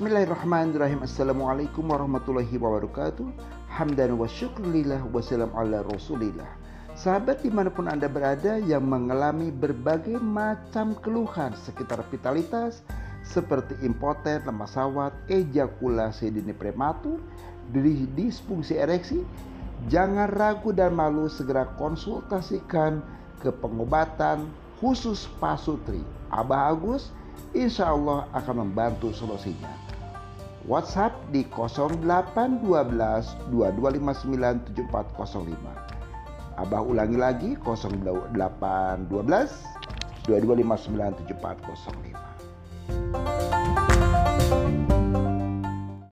Bismillahirrahmanirrahim. Assalamualaikum warahmatullahi wabarakatuh. Hamdan wa syukurillah wa salam ala rasulillah. Sahabat di mana pun Anda berada yang mengalami berbagai macam keluhan sekitar vitalitas seperti impoten, lemah sawat, ejakulasi dini prematur, disfungsi ereksi, jangan ragu dan malu segera konsultasikan ke pengobatan khusus pasutri. Abah Agus insya Allah akan membantu solusinya. WhatsApp di 0812 2259 7405. Abah ulangi lagi 0812 2259 7405.